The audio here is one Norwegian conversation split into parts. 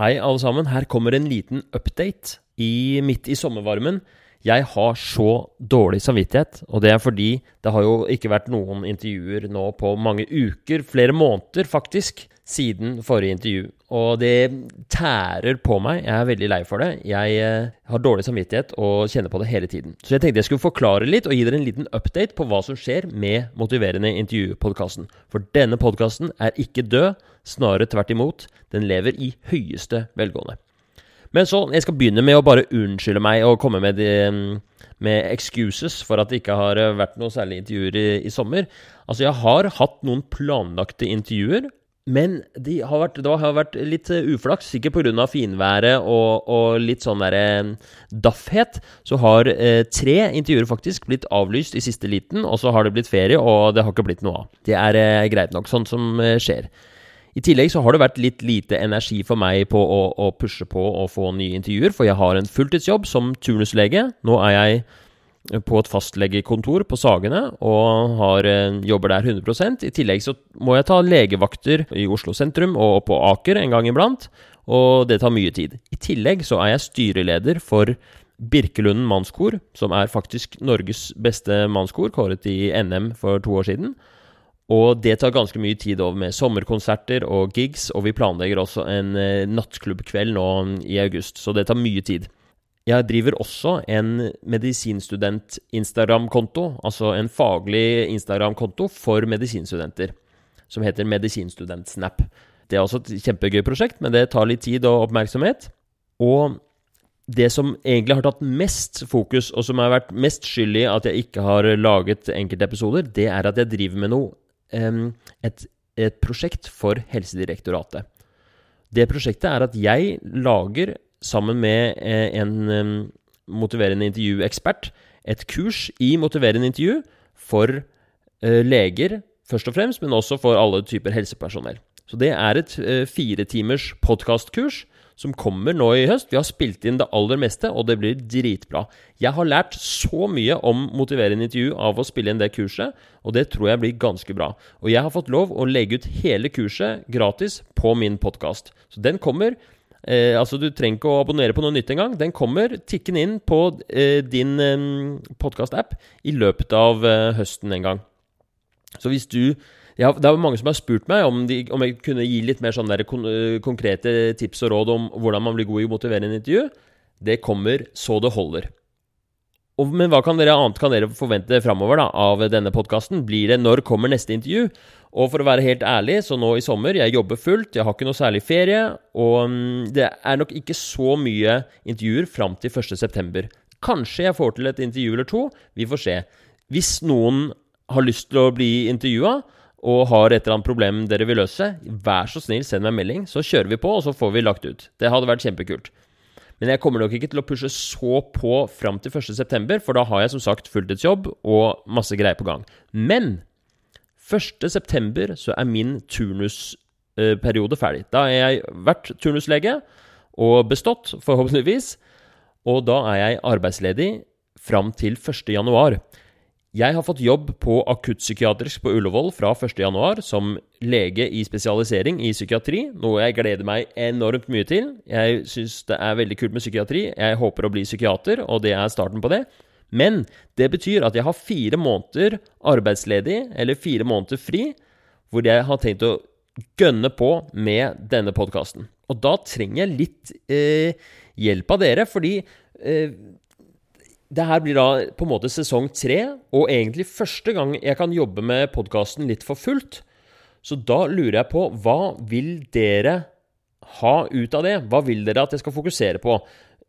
Hei, alle sammen. Her kommer en liten update i, midt i sommervarmen. Jeg har så dårlig samvittighet, og det er fordi det har jo ikke vært noen intervjuer nå på mange uker, flere måneder faktisk, siden forrige intervju. Og det tærer på meg. Jeg er veldig lei for det. Jeg eh, har dårlig samvittighet og kjenner på det hele tiden. Så jeg tenkte jeg skulle forklare litt og gi dere en liten update på hva som skjer med Motiverende intervju-podkasten. For denne podkasten er ikke død, snarere tvert imot. Den lever i høyeste velgående. Men så, jeg skal begynne med å bare unnskylde meg og komme med, de, med excuses for at det ikke har vært noe særlig intervjuer i, i sommer. Altså, jeg har hatt noen planlagte intervjuer men de har vært, det har vært litt eh, uflaks, sikkert pga. finværet og, og, litt sånn derre eh, daffhet. Så har eh, tre intervjuer faktisk blitt avlyst i siste liten, og så har det blitt ferie, og det har ikke blitt noe av. Det er eh, greit nok, sånn som eh, skjer. I tillegg så har det vært litt lite energi for meg på å, å pushe på å få nye intervjuer, for jeg har en fulltidsjobb som turnuslege. Nå er jeg på et fastlegekontor på Sagene og har, eh, jobber der 100% I tillegg så må jeg ta legevakter i Oslo sentrum og på Aker en gang iblant, og det tar mye tid. I tillegg så er jeg styreleder for Birkelunden mannskor, som er faktisk Norges beste mannskor, kåret i NM for to år siden. Og det tar ganske mye tid over med sommerkonserter og gigs, og vi planlegger også en eh, nattklubbkveld nå i august, så det tar mye tid. Jeg driver også en medisinstudent-Instagram-konto, altså en faglig Instagram-konto for medisinstudenter, som heter Medisinstudentsnap. Det er også et kjempegøy prosjekt, men det tar litt tid og oppmerksomhet. Og det som egentlig har tatt mest fokus, og som har vært mest skyld i at jeg ikke har laget enkeltepisoder, det er at jeg driver med noe et, et prosjekt for Helsedirektoratet. Det prosjektet er at jeg lager sammen med eh, en motiverende intervjuekspert et kurs i motiverende intervju for eh, leger, først og fremst, men også for alle typer helsepersonell. Så det er et firetimers fire timers podkastkurs som kommer nå i høst. Vi har spilt inn det aller meste, og det blir dritbra. Jeg har lært så mye om motiverende intervju av å spille inn det kurset, og det tror jeg blir ganske bra. Og jeg har fått lov å legge ut hele kurset gratis på min podkast. Så den kommer Eh, altså, du trenger ikke å abonnere på noe nytt engang. Den kommer tikkende inn på eh, din eh, podkast-app i løpet av eh, høsten en gang. Så hvis du ja, Det er mange som har spurt meg om, de, om jeg kunne gi litt mer sånne kon eh, konkrete tips og råd om hvordan man blir god i å motivere en intervju. Det kommer så det holder. Og, men hva kan dere annet kan dere forvente framover av denne podkasten? Blir det når kommer neste intervju? Og for å være helt ærlig, så nå i sommer Jeg jobber fullt, jeg har ikke noe særlig ferie. Og mm, det er nok ikke så mye intervjuer fram til 1.9. Kanskje jeg får til et intervju eller to. Vi får se. Hvis noen har lyst til å bli intervjua og har et eller annet problem dere vil løse, vær så snill, send meg en melding, så kjører vi på, og så får vi lagt ut. Det hadde vært kjempekult. Men jeg kommer nok ikke til å pushe så på fram til 1.9., for da har jeg som sagt fulltidsjobb og masse greier på gang. Men 1.9. så er min turnusperiode ferdig. Da har jeg vært turnuslege og bestått, forhåpentligvis. Og da er jeg arbeidsledig fram til 1.1. Jeg har fått jobb på akuttpsykiatrisk på Ullevål fra 1.1. som lege i spesialisering i psykiatri, noe jeg gleder meg enormt mye til. Jeg syns det er veldig kult med psykiatri. Jeg håper å bli psykiater, og det er starten på det. Men det betyr at jeg har fire måneder arbeidsledig, eller fire måneder fri, hvor jeg har tenkt å gønne på med denne podkasten. Og da trenger jeg litt eh, hjelp av dere, fordi eh, det her blir da på en måte sesong tre, og egentlig første gang jeg kan jobbe med podkasten litt for fullt. Så da lurer jeg på hva vil dere ha ut av det? Hva vil dere at jeg skal fokusere på?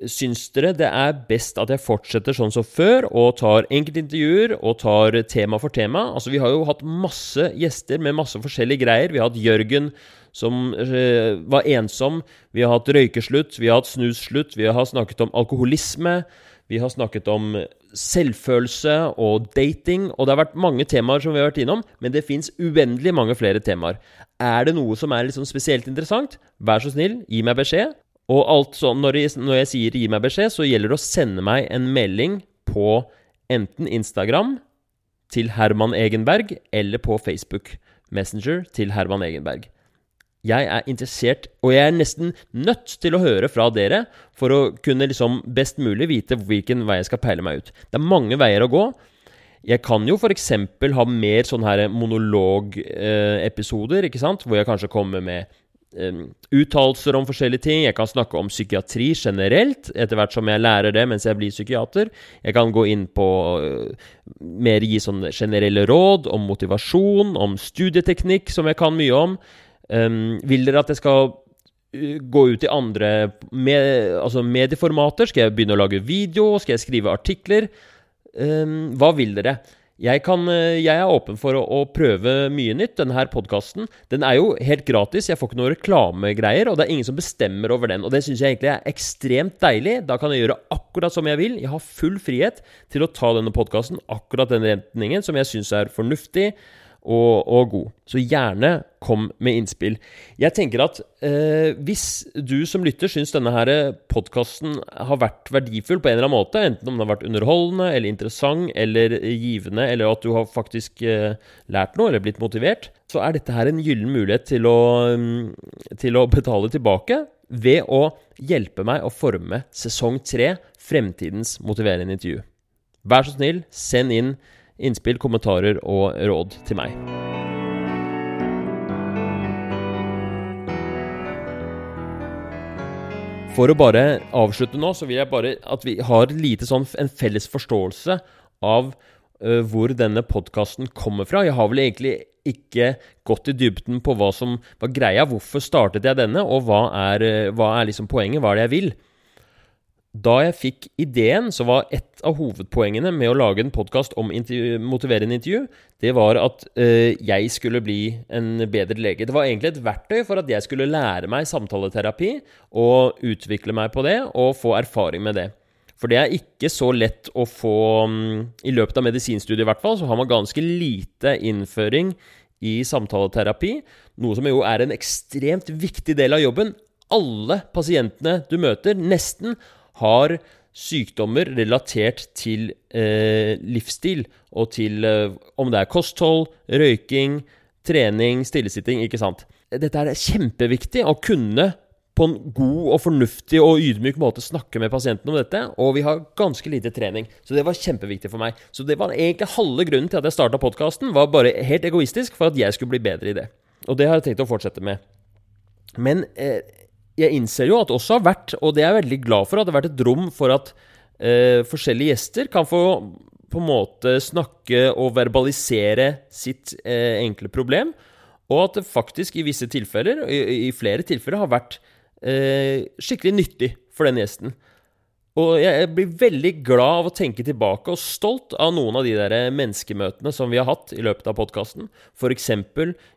Syns dere det er best at jeg fortsetter sånn som før, og tar enkeltintervjuer og tar tema for tema? Altså, vi har jo hatt masse gjester med masse forskjellige greier. Vi har hatt Jørgen som øh, var ensom. Vi har hatt røykeslutt, vi har hatt snusslutt, vi har snakket om alkoholisme. Vi har snakket om selvfølelse og dating, og det har vært mange temaer som vi har vært innom, men det fins uendelig mange flere temaer. Er det noe som er liksom spesielt interessant, vær så snill, gi meg beskjed. Og alt sånn, når jeg, når jeg sier 'gi meg beskjed', så gjelder det å sende meg en melding på enten Instagram til Herman Egenberg eller på Facebook Messenger til Herman Egenberg. Jeg er interessert, og jeg er nesten nødt til å høre fra dere for å kunne liksom best mulig vite hvilken vei jeg skal peile meg ut. Det er mange veier å gå. Jeg kan jo f.eks. ha mer sånne monologepisoder, ikke sant? Hvor jeg kanskje kommer med uttalelser om forskjellige ting. Jeg kan snakke om psykiatri generelt, etter hvert som jeg lærer det mens jeg blir psykiater. Jeg kan gå inn på uh, mer gi sånne generelle råd om motivasjon, om studieteknikk, som jeg kan mye om. Um, vil dere at jeg skal gå ut i andre med, altså medieformater? Skal jeg begynne å lage video? Skal jeg skrive artikler? Um, hva vil dere? Jeg, kan, eh, jeg, er åpen for å, å prøve mye nytt. Denne her podkasten den er jo helt gratis. Jeg får ikke noe reklamegreier, og det er ingen som bestemmer over den. Og det syns jeg egentlig er ekstremt deilig. Da kan jeg gjøre akkurat som jeg vil. Jeg har full frihet til å ta denne podkasten akkurat den retningen som jeg syns er fornuftig og, og, god. Så gjerne kom med innspill. Jeg tenker at eh, hvis du som lytter syns denne her podkasten har vært verdifull på en eller annen måte, enten om den har vært underholdende eller interessant eller givende, eller at du har faktisk eh, lært noe eller blitt motivert, så er dette her en gyllen mulighet til å, mm, til å betale tilbake ved å hjelpe meg å forme sesong tre, fremtidens motiverende intervju. Vær så snill, send inn innspill, kommentarer og råd til meg. For å bare avslutte nå, så vil jeg bare at vi har lite sånn en felles forståelse av uh, hvor denne podkasten kommer fra. Jeg har vel egentlig ikke gått i dybden på hva som var greia. Hvorfor startet jeg denne, og hva er, hva er liksom poenget? Hva er det jeg vil? Da jeg fikk ideen, så var et av hovedpoengene med å lage en podkast om intervju, motiverende intervju, det var at øh, jeg skulle bli en bedre lege. Det var egentlig et verktøy for at jeg skulle lære meg samtaleterapi og utvikle meg på det og få erfaring med det. For det er ikke så lett å få um, I løpet av medisinstudiet i hvert fall, så har man ganske lite innføring i samtaleterapi. Noe som jo er en ekstremt viktig del av jobben. Alle pasientene du møter, nesten, har sykdommer relatert til eh, livsstil og til eh, om det er kosthold, røyking, trening, stillesitting, ikke sant. Dette er kjempeviktig å kunne på en god og fornuftig og ydmyk måte snakke med pasienten om dette, og vi har ganske lite trening. Så det var kjempeviktig for meg. Så det var egentlig halve grunnen til at jeg starta podkasten, var bare helt egoistisk for at jeg skulle bli bedre i det. Og det har jeg tenkt å fortsette med. Men eh, jeg innser jo at det også har vært, og det er jeg veldig glad for, at det har vært et rom for at eh, forskjellige gjester kan få på en måte snakke og verbalisere sitt eh, enkle problem, og at det faktisk i visse tilfeller, i, i flere tilfeller, har vært eh, skikkelig nyttig for den gjesten. Og jeg blir veldig glad av å tenke tilbake og stolt av noen av de der menneskemøtene som vi har hatt i løpet av podkasten. F.eks.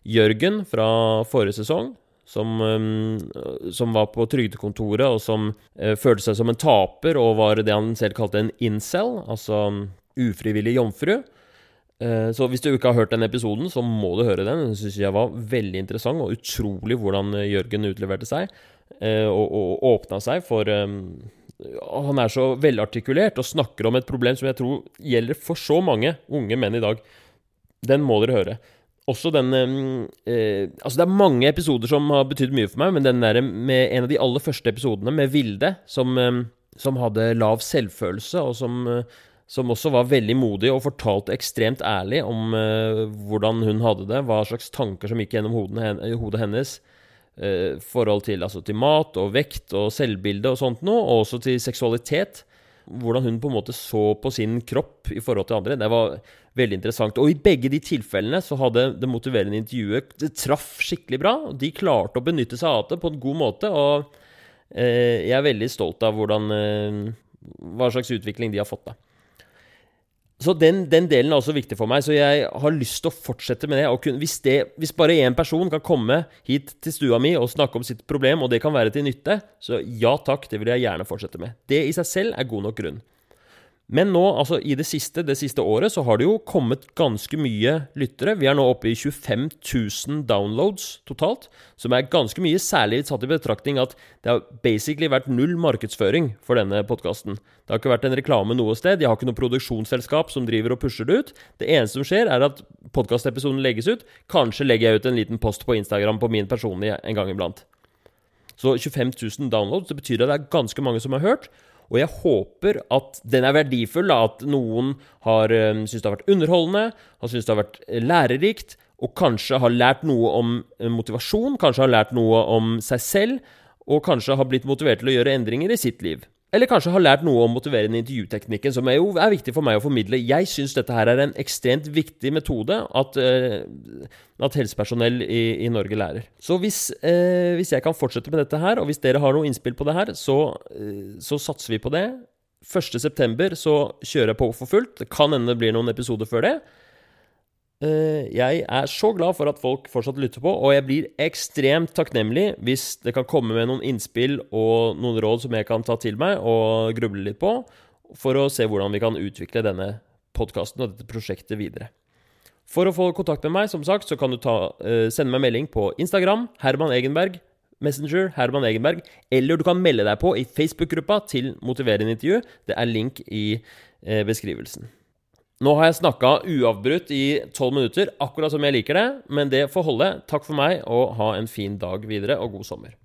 Jørgen fra forrige sesong, som, um, som, var på trygdekontoret, og som uh, følte seg som en taper, og var det han selv kalte en incel, altså ufrivillig jomfru. Uh, så hvis du ikke har hørt den episoden, så må du høre den. Den syns jeg var veldig interessant, og utrolig hvordan uh, Jørgen utleverte seg, og, og åpna seg for um, han er så velartikulert og snakker om et problem som jeg tror gjelder for så mange unge menn i dag. Den må dere høre også den eh, Altså, det er mange episoder som har betydd mye for meg, men den der med en av de aller første episodene, med Vilde, som, eh, som hadde lav selvfølelse, og som, eh, som, også var veldig modig og fortalte ekstremt ærlig om eh, hvordan hun hadde det, hva slags tanker som gikk gjennom hodet, hodet hennes. Eh, forhold til, altså, til mat og vekt og selvbilde og sånt noe, og også til seksualitet hvordan hun på en måte så på sin kropp i forhold til andre. Det var veldig interessant. Og i begge de tilfellene så hadde det motiverende intervjuet Det traff skikkelig bra. og De klarte å benytte seg av det på en god måte. Og eh, jeg er veldig stolt av hvordan, eh, hva slags utvikling de har fått. da. Så den, den, delen er også viktig for meg. Så jeg har lyst til å fortsette med det. Kun, hvis, det hvis, bare én person kan komme hit til stua mi og snakke om sitt problem, og det kan være til nytte, så ja takk, det vil jeg gjerne fortsette med. Det i seg selv er god nok grunn. Men nå, altså i det siste, det siste året, så har det jo kommet ganske mye lyttere. Vi er nå oppe i 25 000 downloads totalt, som er ganske mye, særlig satt i betraktning at det har basically vært null markedsføring for denne podkasten. Det har ikke vært en reklame noe sted, jeg har ikke noe produksjonsselskap som driver og pusher det ut. Det eneste som skjer, er at podkastepisoden legges ut. Kanskje legger jeg ut en liten post på Instagram på min personlige en gang iblant. Så 25 000 downloads, det betyr at det er ganske mange som har hørt. Og jeg håper at den er verdifull, at noen har um, syntes det har vært underholdende, har syntes det har vært eh, lærerikt, og kanskje har lært noe om eh, motivasjon, kanskje har lært noe om seg selv, og kanskje har blitt motivert til å gjøre endringer i sitt liv. Eller kanskje har lært noe om motiverende intervjuteknikken, som er jo er viktig for meg å formidle. Jeg syns dette her er en ekstremt viktig metode at, uh, at helsepersonell i, i, Norge lærer. Så hvis, uh, hvis, jeg kan fortsette med dette her, og hvis dere har noe innspill på det her, så, uh, så satser vi på det. 1.9. så kjører jeg på for fullt. Det kan hende det blir noen episoder før det. Eh, jeg er så glad for at folk fortsatt lytter på, og jeg blir ekstremt takknemlig hvis det kan komme med noen innspill og noen råd som jeg kan ta til meg og gruble litt på, for å se hvordan vi kan utvikle denne podkasten og dette prosjektet videre. For å få kontakt med meg, som sagt, så kan du ta, uh, sende meg melding på Instagram, Herman Egenberg, Messenger, Herman Egenberg, eller du kan melde deg på i Facebook-gruppa til Motiverende intervju. Det er link i uh, beskrivelsen. Nå har jeg snakka uavbrutt i tolv minutter, akkurat som jeg liker det, men det får holde. Takk for meg, og ha en fin dag videre, og god sommer.